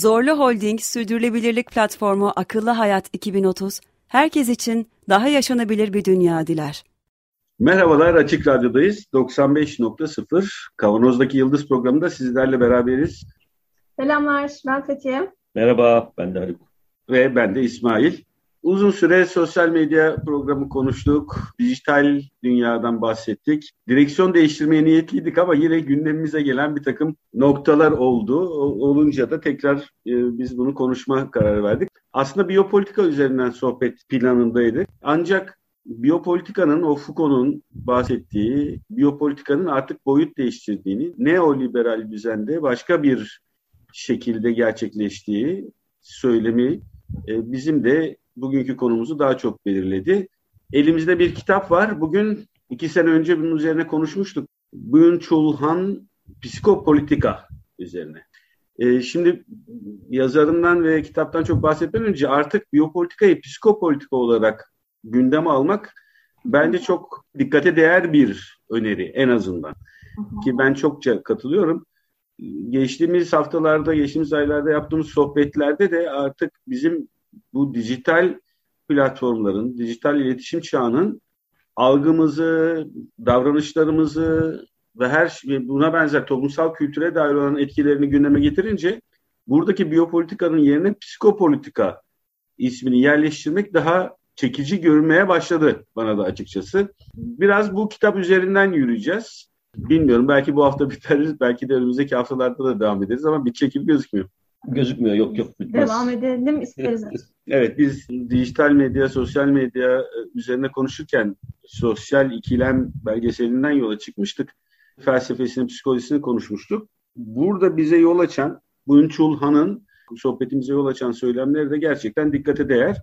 Zorlu Holding Sürdürülebilirlik Platformu Akıllı Hayat 2030, herkes için daha yaşanabilir bir dünya diler. Merhabalar, Açık Radyo'dayız. 95.0 Kavanoz'daki Yıldız programında sizlerle beraberiz. Selamlar, ben Fethiye. Merhaba, ben de Haluk. Ve ben de İsmail. Uzun süre sosyal medya programı konuştuk. Dijital dünyadan bahsettik. Direksiyon değiştirmeye niyetliydik ama yine gündemimize gelen bir takım noktalar oldu. olunca da tekrar e, biz bunu konuşma kararı verdik. Aslında biyopolitika üzerinden sohbet planındaydı. Ancak biyopolitikanın, o Foucault'un bahsettiği biyopolitikanın artık boyut değiştirdiğini, neoliberal düzende başka bir şekilde gerçekleştiği söylemi e, bizim de bugünkü konumuzu daha çok belirledi. Elimizde bir kitap var. Bugün iki sene önce bunun üzerine konuşmuştuk. Byung-Chul Han Psikopolitika üzerine. Ee, şimdi yazarından ve kitaptan çok bahsetmeden önce artık biyopolitikayı psikopolitika olarak gündeme almak bence çok dikkate değer bir öneri en azından. Ki ben çokça katılıyorum. Geçtiğimiz haftalarda, geçtiğimiz aylarda yaptığımız sohbetlerde de artık bizim bu dijital platformların, dijital iletişim çağının algımızı, davranışlarımızı ve her şey, buna benzer toplumsal kültüre dair olan etkilerini gündeme getirince buradaki biyopolitikanın yerine psikopolitika ismini yerleştirmek daha çekici görünmeye başladı bana da açıkçası. Biraz bu kitap üzerinden yürüyeceğiz. Bilmiyorum belki bu hafta biteriz, belki de önümüzdeki haftalarda da devam ederiz ama bir çekim gözükmüyor. Gözükmüyor, yok yok. Bitmez. Devam edelim isteriz. evet, biz dijital medya, sosyal medya e, üzerine konuşurken sosyal ikilem belgeselinden yola çıkmıştık. Felsefesini, psikolojisini konuşmuştuk. Burada bize yol açan, Bunchul Han'ın sohbetimize yol açan söylemleri de gerçekten dikkate değer.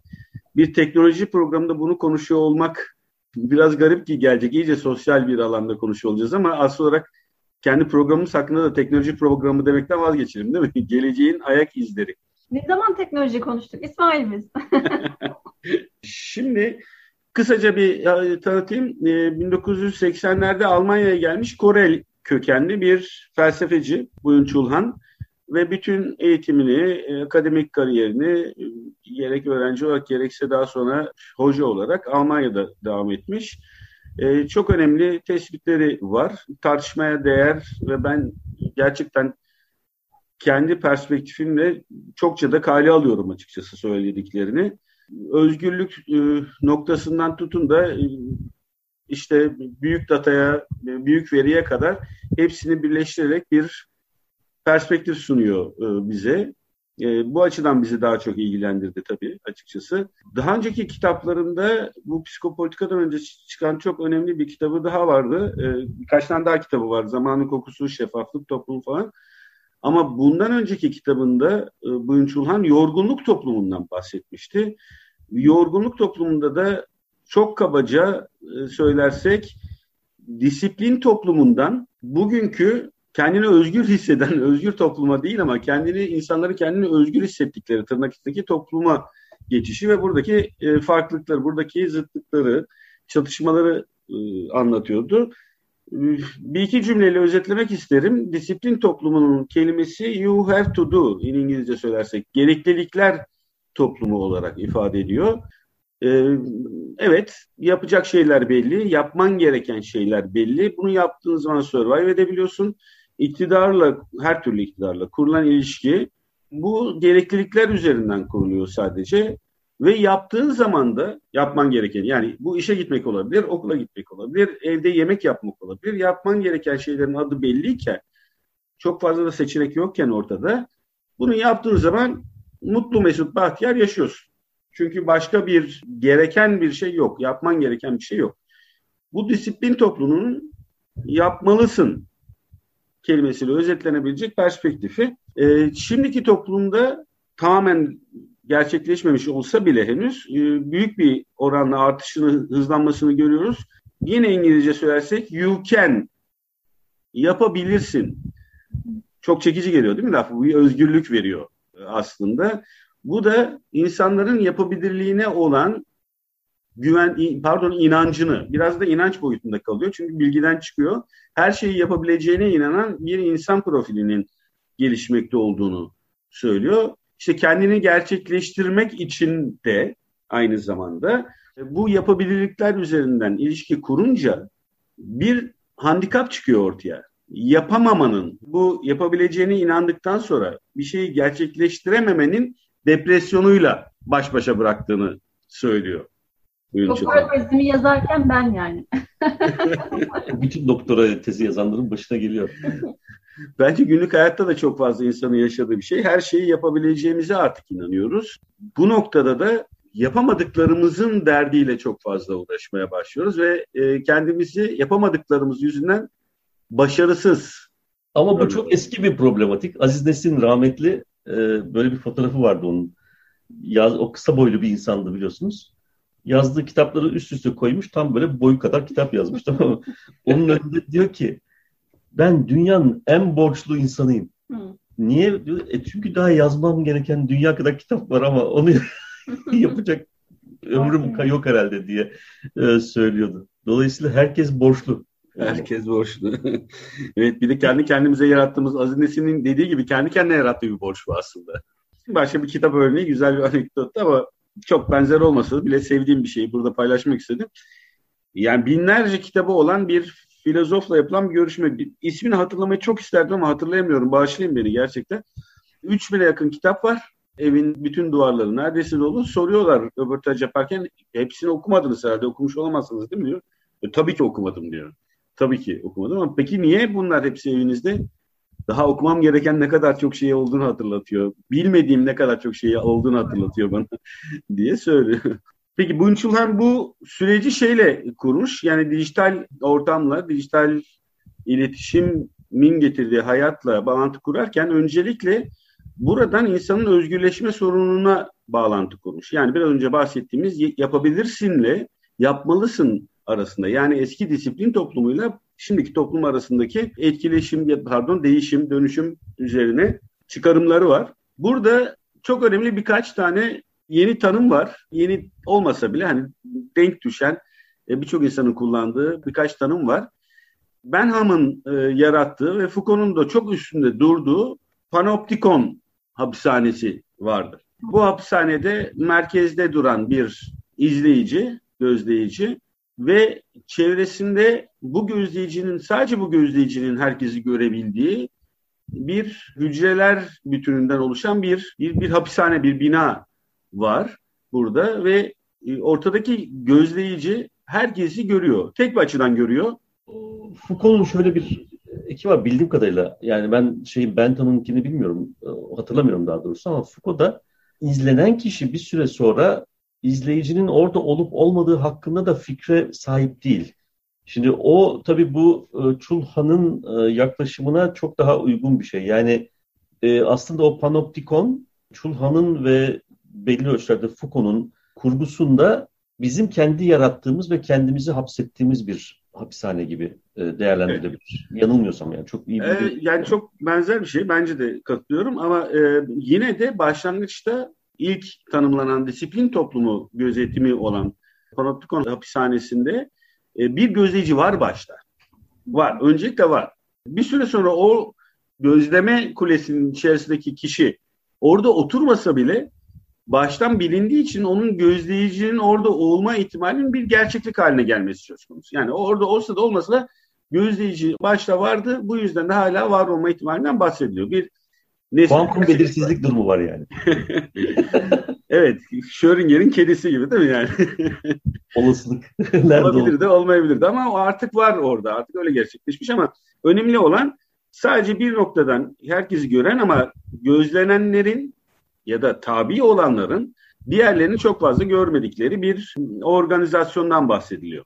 Bir teknoloji programında bunu konuşuyor olmak biraz garip ki gelecek. İyice sosyal bir alanda konuşuyor olacağız ama asıl olarak kendi programımız hakkında da teknoloji programı demekten vazgeçelim değil mi? Geleceğin ayak izleri. Ne zaman teknoloji konuştuk İsmail biz? Şimdi kısaca bir tanıtayım. 1980'lerde ee, Almanya'ya gelmiş Korel kökenli bir felsefeci Buyun Çulhan ve bütün eğitimini, e, akademik kariyerini e, gerek öğrenci olarak gerekse daha sonra hoca olarak Almanya'da devam etmiş. E, çok önemli tespitleri var. Tartışmaya değer ve ben gerçekten kendi perspektifimle çokça da kale alıyorum açıkçası söylediklerini. Özgürlük e, noktasından tutun da e, işte büyük dataya, büyük veriye kadar hepsini birleştirerek bir perspektif sunuyor e, bize. E, bu açıdan bizi daha çok ilgilendirdi tabii açıkçası. Daha önceki kitaplarında bu psikopolitikadan önce çıkan çok önemli bir kitabı daha vardı. E, birkaç tane daha kitabı var. Zamanın kokusu, şeffaflık toplumu falan. Ama bundan önceki kitabında e, Buyun Çulhan yorgunluk toplumundan bahsetmişti. Yorgunluk toplumunda da çok kabaca e, söylersek disiplin toplumundan bugünkü kendini özgür hisseden, özgür topluma değil ama kendini insanları kendini özgür hissettikleri tırnak içindeki topluma geçişi ve buradaki e, farklılıkları, buradaki zıtlıkları, çatışmaları e, anlatıyordu. E, bir iki cümleyle özetlemek isterim. Disiplin toplumunun kelimesi you have to do in İngilizce söylersek gereklilikler toplumu olarak ifade ediyor. Ee, evet, yapacak şeyler belli, yapman gereken şeyler belli. Bunu yaptığın zaman survive edebiliyorsun iktidarla, her türlü iktidarla kurulan ilişki bu gereklilikler üzerinden kuruluyor sadece. Ve yaptığın zaman da yapman gereken yani bu işe gitmek olabilir, okula gitmek olabilir, evde yemek yapmak olabilir. Yapman gereken şeylerin adı belliyken, çok fazla da seçenek yokken ortada bunu yaptığın zaman mutlu mesut bahtiyar yaşıyorsun. Çünkü başka bir gereken bir şey yok, yapman gereken bir şey yok. Bu disiplin toplumunun yapmalısın kelimesiyle özetlenebilecek perspektifi. E, şimdiki toplumda tamamen gerçekleşmemiş olsa bile henüz e, büyük bir oranla artışını, hızlanmasını görüyoruz. Yine İngilizce söylersek you can yapabilirsin. Çok çekici geliyor değil mi laf? Bu bir özgürlük veriyor aslında. Bu da insanların yapabilirliğine olan güven pardon inancını biraz da inanç boyutunda kalıyor. Çünkü bilgiden çıkıyor. Her şeyi yapabileceğine inanan bir insan profilinin gelişmekte olduğunu söylüyor. İşte kendini gerçekleştirmek için de aynı zamanda bu yapabilirlikler üzerinden ilişki kurunca bir handikap çıkıyor ortaya. Yapamamanın, bu yapabileceğine inandıktan sonra bir şeyi gerçekleştirememenin depresyonuyla baş başa bıraktığını söylüyor. Doktora tezimi yazarken ben yani. Bütün doktora tezi yazanların başına geliyor. Bence günlük hayatta da çok fazla insanın yaşadığı bir şey. Her şeyi yapabileceğimize artık inanıyoruz. Bu noktada da yapamadıklarımızın derdiyle çok fazla uğraşmaya başlıyoruz ve e, kendimizi yapamadıklarımız yüzünden başarısız. Ama bu çok eski bir problematik. Aziz Nesin rahmetli e, böyle bir fotoğrafı vardı onun. Yaz, o kısa boylu bir insandı biliyorsunuz. Yazdığı kitapları üst üste koymuş. Tam böyle boyu kadar kitap yazmış. Tamam mı? Onun önünde diyor ki ben dünyanın en borçlu insanıyım. Hı. Niye? E çünkü daha yazmam gereken dünya kadar kitap var ama onu yapacak ömrüm yok herhalde diye e, söylüyordu. Dolayısıyla herkes borçlu. Herkes borçlu. evet bir de kendi kendimize yarattığımız Aziz Nesin'in dediği gibi kendi kendine yarattığı bir borç bu aslında. Başka bir kitap örneği güzel bir anekdot ama çok benzer olmasa da bile sevdiğim bir şeyi burada paylaşmak istedim. Yani binlerce kitabı olan bir filozofla yapılan bir görüşme. Bir, ismini hatırlamayı çok isterdim ama hatırlayamıyorum. Bağışlayın beni gerçekten. 3000'e yakın kitap var. Evin bütün duvarları neredeyse dolu. Soruyorlar röportaj yaparken hepsini okumadınız herhalde. Okumuş olamazsınız değil mi diyor. E, tabii ki okumadım diyor. Tabii ki okumadım ama peki niye bunlar hepsi evinizde? Daha okumam gereken ne kadar çok şey olduğunu hatırlatıyor. Bilmediğim ne kadar çok şey olduğunu hatırlatıyor bana diye söylüyor. Peki Bunchulhan bu süreci şeyle kurmuş. Yani dijital ortamla, dijital iletişimin getirdiği hayatla bağlantı kurarken öncelikle buradan insanın özgürleşme sorununa bağlantı kurmuş. Yani biraz önce bahsettiğimiz yapabilirsinle yapmalısın arasında. Yani eski disiplin toplumuyla şimdiki toplum arasındaki etkileşim, pardon değişim, dönüşüm üzerine çıkarımları var. Burada çok önemli birkaç tane yeni tanım var. Yeni olmasa bile hani denk düşen e, birçok insanın kullandığı birkaç tanım var. Benham'ın e, yarattığı ve Foucault'un da çok üstünde durduğu panoptikon hapishanesi vardır. Bu hapishanede merkezde duran bir izleyici, gözleyici ve çevresinde bu gözleyicinin sadece bu gözleyicinin herkesi görebildiği bir hücreler bütününden oluşan bir bir, bir hapishane, bir bina var burada ve e, ortadaki gözleyici herkesi görüyor. Tek bir açıdan görüyor. Foucault'un şöyle bir eki var bildiğim kadarıyla. Yani ben şeyin Bentham'ınkini bilmiyorum. E, hatırlamıyorum daha doğrusu ama Foucault'da izlenen kişi bir süre sonra izleyicinin orada olup olmadığı hakkında da fikre sahip değil. Şimdi o tabii bu e, Çulhan'ın yaklaşımına çok daha uygun bir şey. Yani aslında o panoptikon Çulhan'ın ve belli ölçülerde Foucault'un kurgusunda bizim kendi yarattığımız ve kendimizi hapsettiğimiz bir hapishane gibi e, değerlendirilebilir. Evet. Yanılmıyorsam yani çok iyi bir... Ee, yani çok benzer bir şey bence de katılıyorum ama e, yine de başlangıçta ilk tanımlanan disiplin toplumu gözetimi olan Panoptikon hapishanesinde e, bir gözleyici var başta. Var. Öncelikle var. Bir süre sonra o gözleme kulesinin içerisindeki kişi orada oturmasa bile baştan bilindiği için onun gözleyicinin orada olma ihtimalinin bir gerçeklik haline gelmesi söz konusu. Yani orada olsa da olmasa da gözleyici başta vardı. Bu yüzden de hala var olma ihtimalinden bahsediliyor. Bir Kuantum belirsizlik durumu var yani. evet. Schrödinger'in kedisi gibi değil mi yani? Olasılık. Olabilir de olmayabilir de ama o artık var orada. Artık öyle gerçekleşmiş ama önemli olan sadece bir noktadan herkesi gören ama gözlenenlerin ya da tabi olanların diğerlerini çok fazla görmedikleri bir organizasyondan bahsediliyor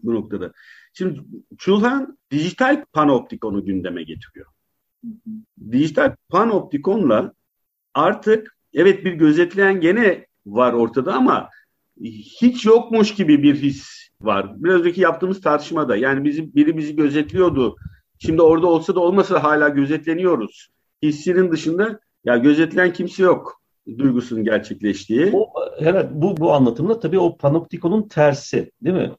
bu noktada. Şimdi Çulhan dijital panoptikonu gündeme getiriyor. Dijital panoptikonla artık evet bir gözetleyen gene var ortada ama hiç yokmuş gibi bir his var. Biraz önceki yaptığımız tartışmada yani bizi, biri bizi gözetliyordu. Şimdi orada olsa da olmasa da hala gözetleniyoruz. Hissinin dışında ya gözetleyen kimse yok duygusunun gerçekleştiği. O, herhalde bu, bu anlatımda tabii o panoptikonun tersi değil mi?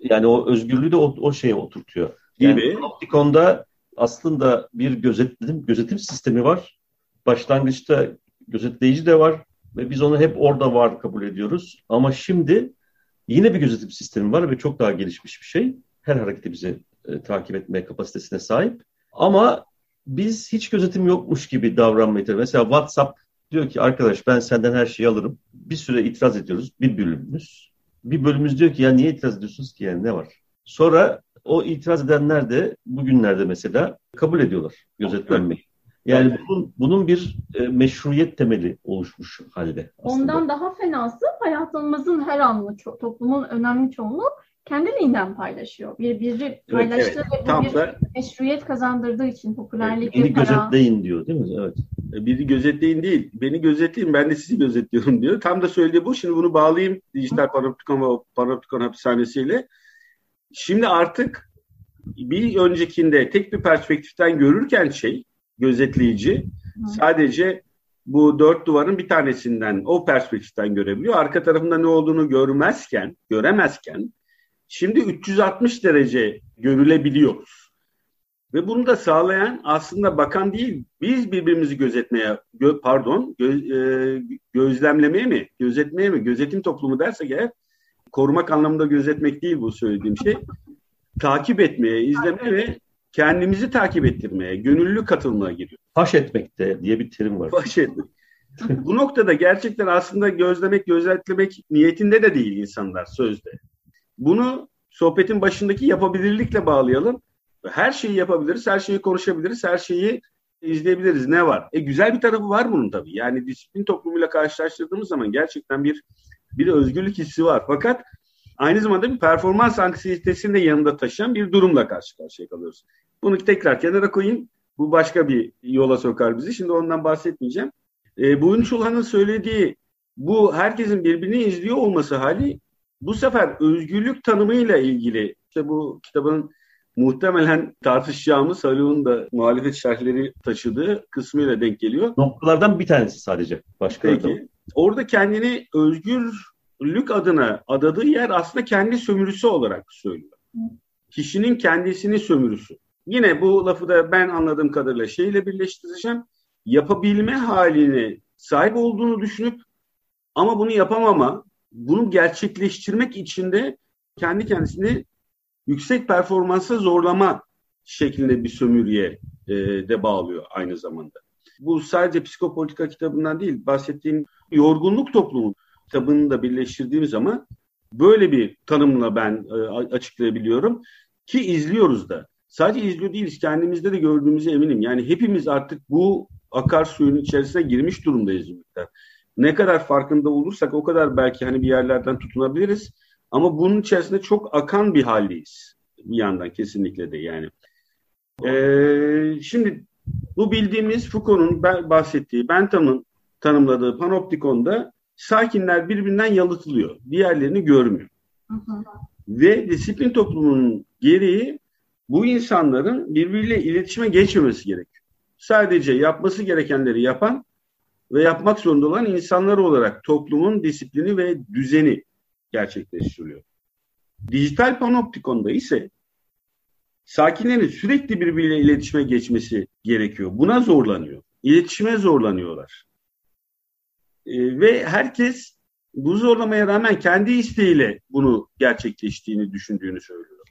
Yani o özgürlüğü de o, o şeye oturtuyor. Yani gibi. Panoptikonda aslında bir gözetim, gözetim sistemi var. Başlangıçta gözetleyici de var ve biz onu hep orada var kabul ediyoruz. Ama şimdi yine bir gözetim sistemi var ve çok daha gelişmiş bir şey. Her hareketi bizi e, takip etme kapasitesine sahip. Ama biz hiç gözetim yokmuş gibi davranmayı Mesela WhatsApp diyor ki arkadaş ben senden her şeyi alırım. Bir süre itiraz ediyoruz. Bir bölümümüz. Bir bölümümüz diyor ki ya niye itiraz ediyorsunuz ki yani ne var? Sonra o itiraz edenler de bugünlerde mesela kabul ediyorlar gözetlenmeyi. Yani bunun, bunun bir e, meşruiyet temeli oluşmuş halde. Aslında. Ondan daha fenası hayatımızın her anı, toplumun önemli çoğunluğu kendiliğinden paylaşıyor. Bir biri paylaştığı evet, evet. ve bu bir da, meşruiyet kazandırdığı için popülerlik Beni para... gözetleyin diyor değil mi? Evet. E, biri gözetleyin değil. Beni gözetleyin ben de sizi gözetliyorum diyor. Tam da söylediği bu. Şimdi bunu bağlayayım dijital panoptikon ve panoptikon hapishanesiyle. Şimdi artık bir öncekinde tek bir perspektiften görürken şey gözetleyici Hı. sadece bu dört duvarın bir tanesinden o perspektiften görebiliyor. Arka tarafında ne olduğunu görmezken, göremezken şimdi 360 derece görülebiliyoruz. Ve bunu da sağlayan aslında bakan değil, biz birbirimizi gözetmeye, gö, pardon, gö, e, gözlemlemeye mi, gözetmeye mi, gözetim toplumu dersek eğer, korumak anlamında gözetmek değil bu söylediğim şey. Takip etmeye, izlemeye ve kendimizi takip ettirmeye, gönüllü katılmaya giriyor. Faş etmekte diye bir terim var. Faş etmek. bu noktada gerçekten aslında gözlemek, gözetlemek niyetinde de değil insanlar sözde. Bunu sohbetin başındaki yapabilirlikle bağlayalım. Her şeyi yapabiliriz, her şeyi konuşabiliriz, her şeyi izleyebiliriz. Ne var? E güzel bir tarafı var bunun tabii. Yani disiplin toplumuyla karşılaştırdığımız zaman gerçekten bir bir özgürlük hissi var. Fakat aynı zamanda bir performans anksiyetesini de yanında taşıyan bir durumla karşı karşıya kalıyoruz. Bunu tekrar kenara koyayım. Bu başka bir yola sokar bizi. Şimdi ondan bahsetmeyeceğim. E, Buyun Çulhan'ın söylediği bu herkesin birbirini izliyor olması hali bu sefer özgürlük tanımıyla ilgili işte bu kitabın muhtemelen tartışacağımız Haluk'un da muhalefet şerhleri taşıdığı kısmıyla denk geliyor. Noktalardan bir tanesi sadece. Başka Peki. Orada kendini özgürlük adına adadığı yer aslında kendi sömürüsü olarak söylüyor. Kişinin kendisini sömürüsü. Yine bu lafı da ben anladığım kadarıyla şeyle birleştireceğim. Yapabilme haline sahip olduğunu düşünüp ama bunu yapamama, bunu gerçekleştirmek için de kendi kendisini yüksek performansa zorlama şeklinde bir sömürüye e, de bağlıyor aynı zamanda. Bu sadece psikopolitika kitabından değil, bahsettiğim yorgunluk toplumu kitabını da birleştirdiğim zaman böyle bir tanımla ben e, açıklayabiliyorum ki izliyoruz da. Sadece izliyor değiliz, kendimizde de gördüğümüze eminim. Yani hepimiz artık bu akarsuyun içerisine girmiş durumdayız. Miktar. Ne kadar farkında olursak o kadar belki hani bir yerlerden tutunabiliriz. Ama bunun içerisinde çok akan bir haldeyiz. Bir yandan kesinlikle de yani. Ee, şimdi bu bildiğimiz Foucault'un bahsettiği, Bentham'ın tanımladığı panoptikonda sakinler birbirinden yalıtılıyor. Diğerlerini görmüyor. Hı hı. Ve disiplin toplumunun gereği bu insanların birbiriyle iletişime geçmemesi gerekiyor. Sadece yapması gerekenleri yapan ve yapmak zorunda olan insanlar olarak toplumun disiplini ve düzeni gerçekleştiriliyor. Dijital panoptikonda ise sakinlerin sürekli birbiriyle iletişime geçmesi gerekiyor. Buna zorlanıyor. İletişime zorlanıyorlar. E, ve herkes bu zorlamaya rağmen kendi isteğiyle bunu gerçekleştiğini düşündüğünü söylüyor.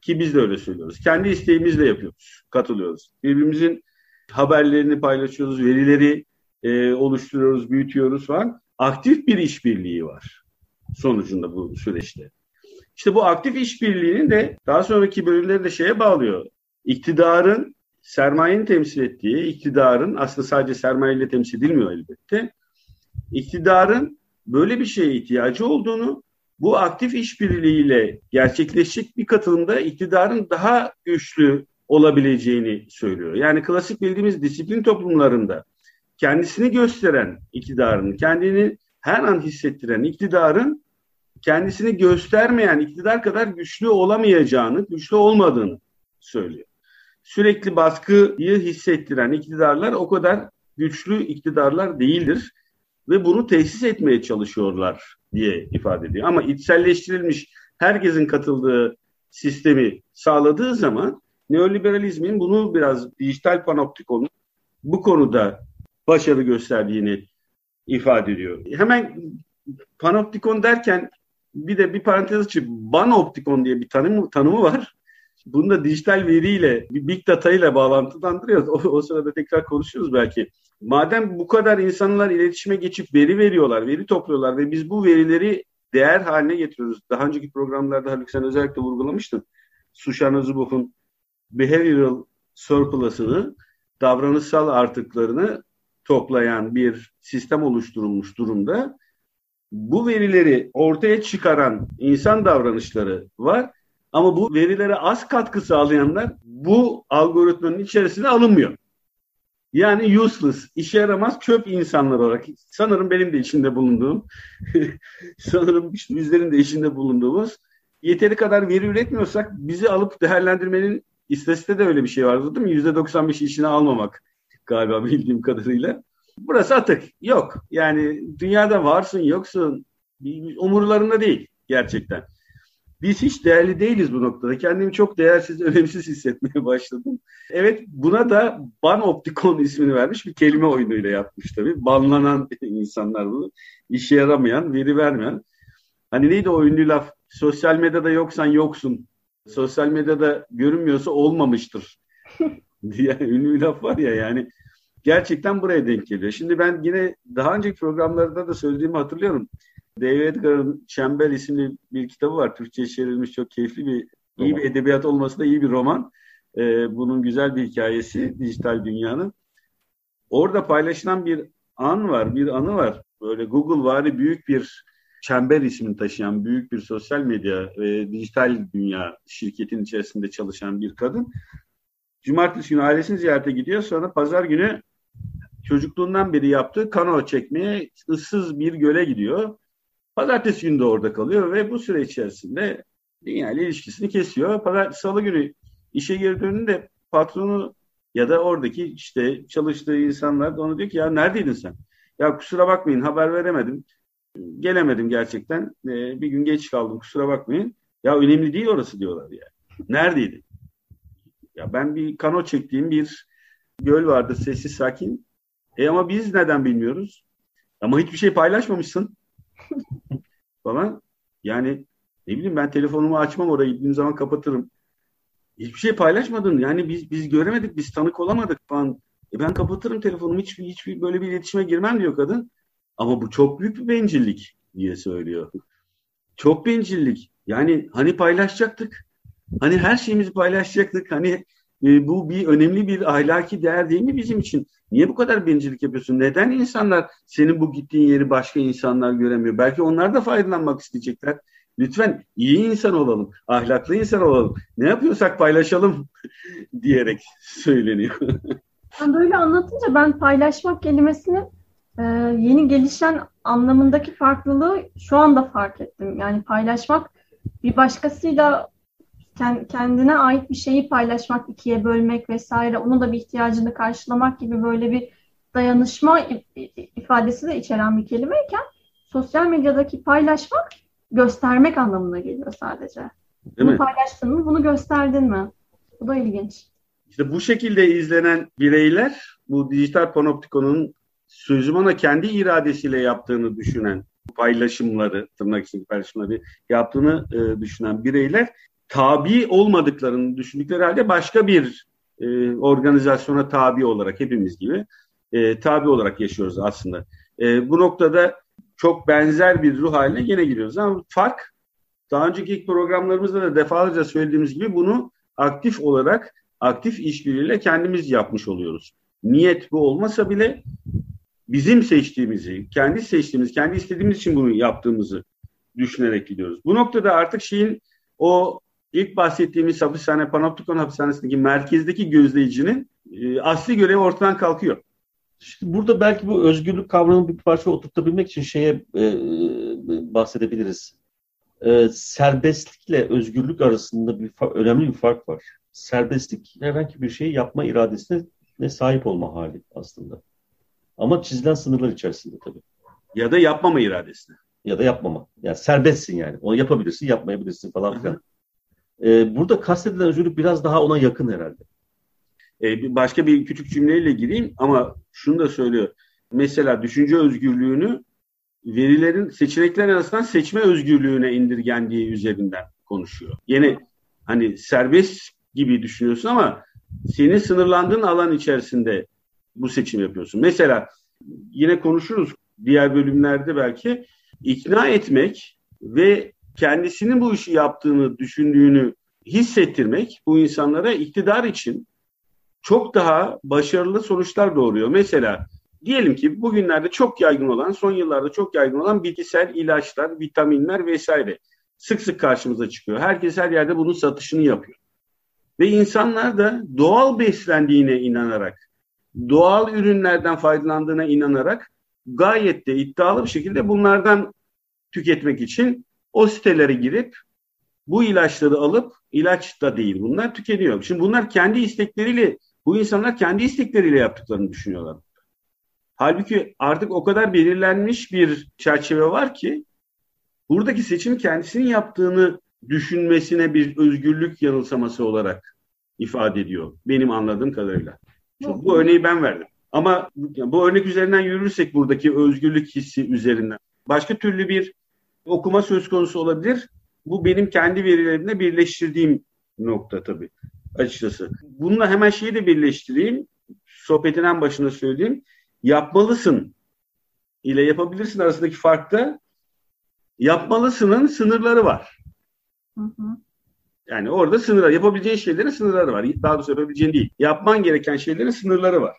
Ki biz de öyle söylüyoruz. Kendi isteğimizle yapıyoruz, katılıyoruz. Birbirimizin haberlerini paylaşıyoruz, verileri e, oluşturuyoruz, büyütüyoruz falan. Aktif bir işbirliği var sonucunda bu süreçte. İşte bu aktif işbirliğinin de daha sonraki bölümleri de şeye bağlıyor. İktidarın sermayenin temsil ettiği, iktidarın aslında sadece sermayeyle temsil edilmiyor elbette. İktidarın böyle bir şeye ihtiyacı olduğunu, bu aktif işbirliğiyle gerçekleşecek bir katılımda iktidarın daha güçlü olabileceğini söylüyor. Yani klasik bildiğimiz disiplin toplumlarında kendisini gösteren iktidarın, kendini her an hissettiren iktidarın kendisini göstermeyen iktidar kadar güçlü olamayacağını, güçlü olmadığını söylüyor. Sürekli baskıyı hissettiren iktidarlar o kadar güçlü iktidarlar değildir ve bunu tesis etmeye çalışıyorlar diye ifade ediyor. Ama içselleştirilmiş herkesin katıldığı sistemi sağladığı zaman neoliberalizmin bunu biraz dijital panoptikonun bu konuda başarı gösterdiğini ifade ediyor. Hemen panoptikon derken bir de bir parantez açıp banoptikon diye bir tanımı, tanımı var. Bunu da dijital veriyle, big data ile bağlantılandırıyoruz. O, o sırada tekrar konuşuruz belki. Madem bu kadar insanlar iletişime geçip veri veriyorlar, veri topluyorlar ve biz bu verileri değer haline getiriyoruz. Daha önceki programlarda Haluk sen özellikle vurgulamıştın. Sushan Zuboff'un behavioral surplus'ını, davranışsal artıklarını toplayan bir sistem oluşturulmuş durumda. Bu verileri ortaya çıkaran insan davranışları var ama bu verilere az katkı sağlayanlar bu algoritmanın içerisine alınmıyor. Yani useless, işe yaramaz çöp insanlar olarak. Sanırım benim de içinde bulunduğum, sanırım bizlerin de içinde bulunduğumuz yeteri kadar veri üretmiyorsak bizi alıp değerlendirmenin istatistiğinde de öyle bir şey vardı değil mi? %95 işine almamak galiba bildiğim kadarıyla. Burası atık. Yok. Yani dünyada varsın yoksun umurlarında değil gerçekten. Biz hiç değerli değiliz bu noktada. Kendimi çok değersiz, önemsiz hissetmeye başladım. Evet buna da ban optikon ismini vermiş bir kelime oyunuyla yapmış tabii. Banlanan insanlar bunu. işe yaramayan, veri vermeyen. Hani neydi o ünlü laf? Sosyal medyada yoksan yoksun. Sosyal medyada görünmüyorsa olmamıştır. diye ünlü laf var ya yani gerçekten buraya denk geliyor. Şimdi ben yine daha önceki programlarda da söylediğimi hatırlıyorum. David Edgar'ın Çember isimli bir kitabı var. Türkçe çevrilmiş çok keyifli bir, iyi bir edebiyat olması da iyi bir roman. Ee, bunun güzel bir hikayesi dijital dünyanın. Orada paylaşılan bir an var, bir anı var. Böyle Google vari büyük bir Çember ismini taşıyan büyük bir sosyal medya ve dijital dünya şirketin içerisinde çalışan bir kadın. Cumartesi günü ailesini ziyarete gidiyor. Sonra pazar günü çocukluğundan beri yaptığı kano çekmeye ıssız bir göle gidiyor. Pazartesi günü de orada kalıyor ve bu süre içerisinde dünya ile ilişkisini kesiyor. Pazar, Salı günü işe geri döndüğünde patronu ya da oradaki işte çalıştığı insanlar da ona diyor ki ya neredeydin sen? Ya kusura bakmayın haber veremedim. Gelemedim gerçekten. Ee, bir gün geç kaldım kusura bakmayın. Ya önemli değil orası diyorlar ya. Neredeydin? Ya ben bir kano çektiğim bir göl vardı sessiz sakin. E ama biz neden bilmiyoruz? Ama hiçbir şey paylaşmamışsın falan. Yani ne bileyim ben telefonumu açmam oraya gittiğim zaman kapatırım. Hiçbir şey paylaşmadın. Yani biz biz göremedik, biz tanık olamadık falan. E ben kapatırım telefonumu. Hiç, hiçbir böyle bir iletişime girmem diyor kadın. Ama bu çok büyük bir bencillik diye söylüyor. Çok bencillik. Yani hani paylaşacaktık. Hani her şeyimizi paylaşacaktık. Hani e, bu bir önemli bir ahlaki değer değil mi bizim için? Niye bu kadar bencillik yapıyorsun? Neden insanlar senin bu gittiğin yeri başka insanlar göremiyor? Belki onlar da faydalanmak isteyecekler. Lütfen iyi insan olalım, ahlaklı insan olalım. Ne yapıyorsak paylaşalım diyerek söyleniyor. Ben böyle anlatınca ben paylaşmak kelimesini e, yeni gelişen anlamındaki farklılığı şu anda fark ettim. Yani paylaşmak bir başkasıyla kendine ait bir şeyi paylaşmak, ikiye bölmek vesaire, onun da bir ihtiyacını karşılamak gibi böyle bir dayanışma ifadesi de içeren bir kelimeyken sosyal medyadaki paylaşmak göstermek anlamına geliyor sadece. Değil bunu mi? paylaştın mı, bunu gösterdin mi? Bu da ilginç. İşte bu şekilde izlenen bireyler bu dijital panoptikonun sözüm ona kendi iradesiyle yaptığını düşünen paylaşımları, tırnak içinde paylaşımları yaptığını e, düşünen bireyler tabi olmadıklarını düşündükleri halde başka bir e, organizasyona tabi olarak hepimiz gibi e, tabi olarak yaşıyoruz aslında. E, bu noktada çok benzer bir ruh haline yine giriyoruz ama fark daha önceki programlarımızda da defalarca söylediğimiz gibi bunu aktif olarak aktif işbirliğiyle kendimiz yapmış oluyoruz. Niyet bu olmasa bile bizim seçtiğimizi, kendi seçtiğimiz, kendi istediğimiz için bunu yaptığımızı düşünerek gidiyoruz. Bu noktada artık şeyin o ilk bahsettiğimiz hapishane Panoptikon hapishanesindeki merkezdeki gözleyicinin e, asli görevi ortadan kalkıyor. Şimdi burada belki bu özgürlük kavramını bir parça oturtabilmek için şeye e, bahsedebiliriz. E, serbestlikle özgürlük arasında bir önemli bir fark var. Serbestlik herhangi bir şeyi yapma iradesine ne sahip olma hali aslında. Ama çizilen sınırlar içerisinde tabii. Ya da yapmama iradesine. Ya da yapmama. Yani serbestsin yani. Onu yapabilirsin, yapmayabilirsin falan filan. Ee, burada kastedilen özgürlük biraz daha ona yakın herhalde. Ee, başka bir küçük cümleyle gireyim ama şunu da söylüyor. Mesela düşünce özgürlüğünü verilerin seçenekler arasından seçme özgürlüğüne indirgendiği üzerinden konuşuyor. Yine hani serbest gibi düşünüyorsun ama senin sınırlandığın alan içerisinde bu seçim yapıyorsun. Mesela yine konuşuruz diğer bölümlerde belki ikna etmek ve kendisinin bu işi yaptığını düşündüğünü hissettirmek bu insanlara iktidar için çok daha başarılı sonuçlar doğuruyor. Mesela diyelim ki bugünlerde çok yaygın olan, son yıllarda çok yaygın olan bitkisel ilaçlar, vitaminler vesaire sık sık karşımıza çıkıyor. Herkes her yerde bunun satışını yapıyor. Ve insanlar da doğal beslendiğine inanarak, doğal ürünlerden faydalandığına inanarak gayet de iddialı bir şekilde bunlardan tüketmek için o sitelere girip bu ilaçları alıp ilaç da değil bunlar tüketiyor. Şimdi bunlar kendi istekleriyle bu insanlar kendi istekleriyle yaptıklarını düşünüyorlar. Halbuki artık o kadar belirlenmiş bir çerçeve var ki buradaki seçim kendisinin yaptığını düşünmesine bir özgürlük yanılsaması olarak ifade ediyor. Benim anladığım kadarıyla. Çünkü bu örneği ben verdim. Ama bu örnek üzerinden yürürsek buradaki özgürlük hissi üzerinden başka türlü bir okuma söz konusu olabilir. Bu benim kendi verilerimle birleştirdiğim nokta tabii açıkçası. Bununla hemen şeyi de birleştireyim. Sohbetin en başında söyleyeyim. Yapmalısın ile yapabilirsin arasındaki farkta yapmalısının sınırları var. Hı hı. Yani orada sınırlar, yapabileceğin şeylerin sınırları var. Daha doğrusu yapabileceğin değil. Yapman gereken şeylerin sınırları var.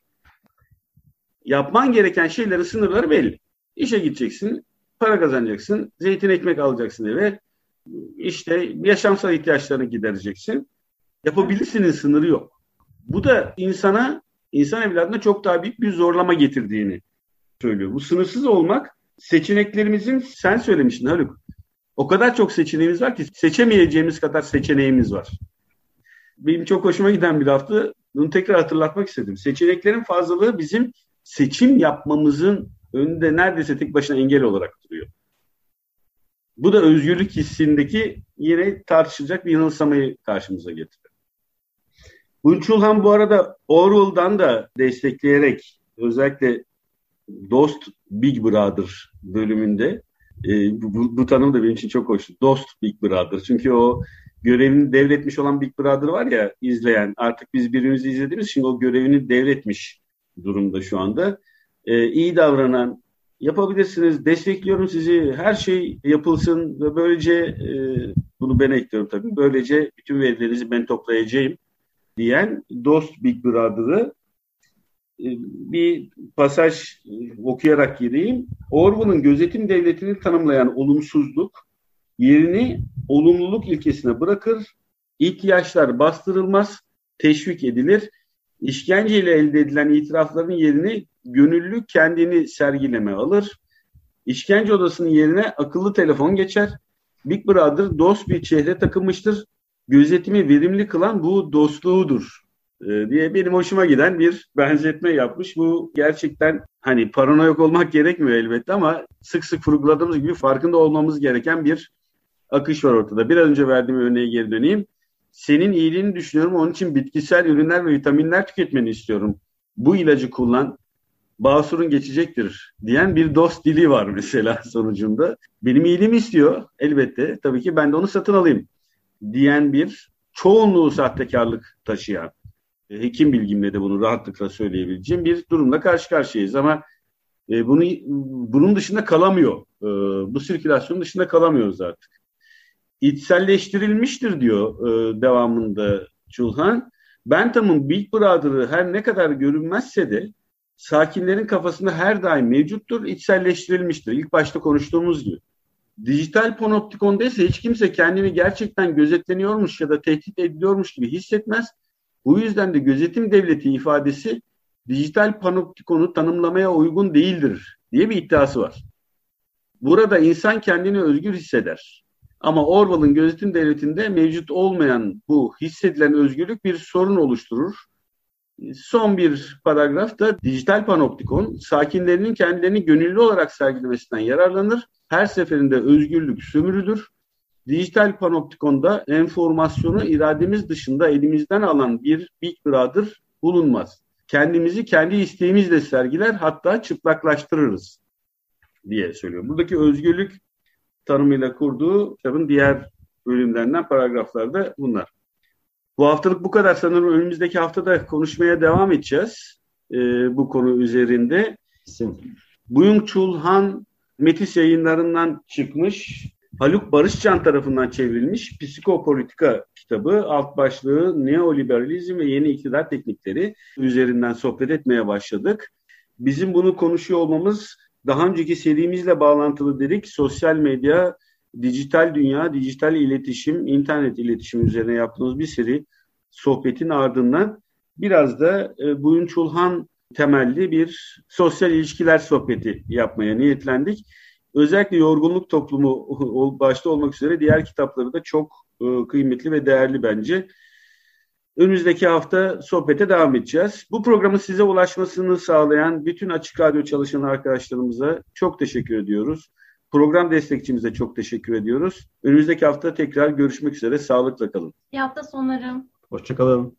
Yapman gereken şeylerin sınırları belli. İşe gideceksin, para kazanacaksın, zeytin ekmek alacaksın eve. İşte yaşamsal ihtiyaçlarını gidereceksin. Yapabilirsinin sınırı yok. Bu da insana, insan evladına çok daha büyük bir zorlama getirdiğini söylüyor. Bu sınırsız olmak seçeneklerimizin, sen söylemiştin Haluk, o kadar çok seçeneğimiz var ki seçemeyeceğimiz kadar seçeneğimiz var. Benim çok hoşuma giden bir laftı. Bunu tekrar hatırlatmak istedim. Seçeneklerin fazlalığı bizim seçim yapmamızın önünde neredeyse tek başına engel olarak duruyor. Bu da özgürlük hissindeki yine tartışılacak bir yanılsamayı karşımıza getiriyor. Bunçulhan bu arada Orwell'dan da destekleyerek özellikle Dost Big Brother bölümünde e, bu, bu tanım da benim için çok hoş. Dost Big Brother. Çünkü o görevini devretmiş olan Big Brother var ya izleyen. Artık biz birbirimizi izlediğimiz için o görevini devretmiş durumda şu anda. E, iyi davranan, yapabilirsiniz, destekliyorum sizi, her şey yapılsın ve böylece e, bunu ben ekliyorum tabii. Böylece bütün verilerinizi ben toplayacağım diyen Dost Big Brother'ı e, bir pasaj okuyarak gireyim. Orwell'ın gözetim devletini tanımlayan olumsuzluk yerini olumluluk ilkesine bırakır, ihtiyaçlar bastırılmaz, teşvik edilir. İşkenceyle elde edilen itirafların yerini gönüllü kendini sergileme alır. İşkence odasının yerine akıllı telefon geçer. Big Brother dost bir çehre takılmıştır. Gözetimi verimli kılan bu dostluğudur e, diye benim hoşuma giden bir benzetme yapmış. Bu gerçekten hani paranoyak olmak gerekmiyor elbette ama sık sık vurguladığımız gibi farkında olmamız gereken bir akış var ortada. Biraz önce verdiğim örneğe geri döneyim. Senin iyiliğini düşünüyorum. Onun için bitkisel ürünler ve vitaminler tüketmeni istiyorum. Bu ilacı kullan. Basur'un geçecektir diyen bir dost dili var mesela sonucunda. Benim iyiliğimi istiyor elbette. Tabii ki ben de onu satın alayım diyen bir çoğunluğu sahtekarlık taşıyan e, hekim bilgimle de bunu rahatlıkla söyleyebileceğim bir durumla karşı karşıyayız ama e, bunu bunun dışında kalamıyor. E, bu sirkülasyonun dışında kalamıyoruz artık. İçselleştirilmiştir diyor e, devamında Çulhan. Bentham'ın Big Brother'ı her ne kadar görünmezse de sakinlerin kafasında her daim mevcuttur, içselleştirilmiştir. İlk başta konuştuğumuz gibi. Dijital panoptikonda ise hiç kimse kendini gerçekten gözetleniyormuş ya da tehdit ediliyormuş gibi hissetmez bu yüzden de gözetim devleti ifadesi dijital panoptikonu tanımlamaya uygun değildir diye bir iddiası var. Burada insan kendini özgür hisseder. Ama Orwell'ın gözetim devletinde mevcut olmayan bu hissedilen özgürlük bir sorun oluşturur. Son bir paragrafta dijital panoptikon sakinlerinin kendilerini gönüllü olarak sergilemesinden yararlanır. Her seferinde özgürlük sömürüdür. Dijital panoptikonda enformasyonu irademiz dışında elimizden alan bir Big Brother bulunmaz. Kendimizi kendi isteğimizle sergiler hatta çıplaklaştırırız diye söylüyor. Buradaki özgürlük tanımıyla kurduğu kitabın diğer bölümlerinden paragraflarda bunlar. Bu haftalık bu kadar sanırım önümüzdeki haftada konuşmaya devam edeceğiz e, bu konu üzerinde. Kesin. Buyung Chul Han Metis yayınlarından çıkmış Haluk Barışcan tarafından çevrilmiş Psikopolitika kitabı alt başlığı Neoliberalizm ve Yeni İktidar Teknikleri üzerinden sohbet etmeye başladık. Bizim bunu konuşuyor olmamız daha önceki serimizle bağlantılı dedik. Sosyal medya, dijital dünya, dijital iletişim, internet iletişim üzerine yaptığımız bir seri sohbetin ardından biraz da e, Buyun Çulhan temelli bir sosyal ilişkiler sohbeti yapmaya niyetlendik. Özellikle yorgunluk toplumu başta olmak üzere diğer kitapları da çok kıymetli ve değerli bence. Önümüzdeki hafta sohbete devam edeceğiz. Bu programın size ulaşmasını sağlayan bütün Açık Radyo çalışan arkadaşlarımıza çok teşekkür ediyoruz. Program destekçimize çok teşekkür ediyoruz. Önümüzdeki hafta tekrar görüşmek üzere. Sağlıkla kalın. İyi hafta sonları. Hoşçakalın.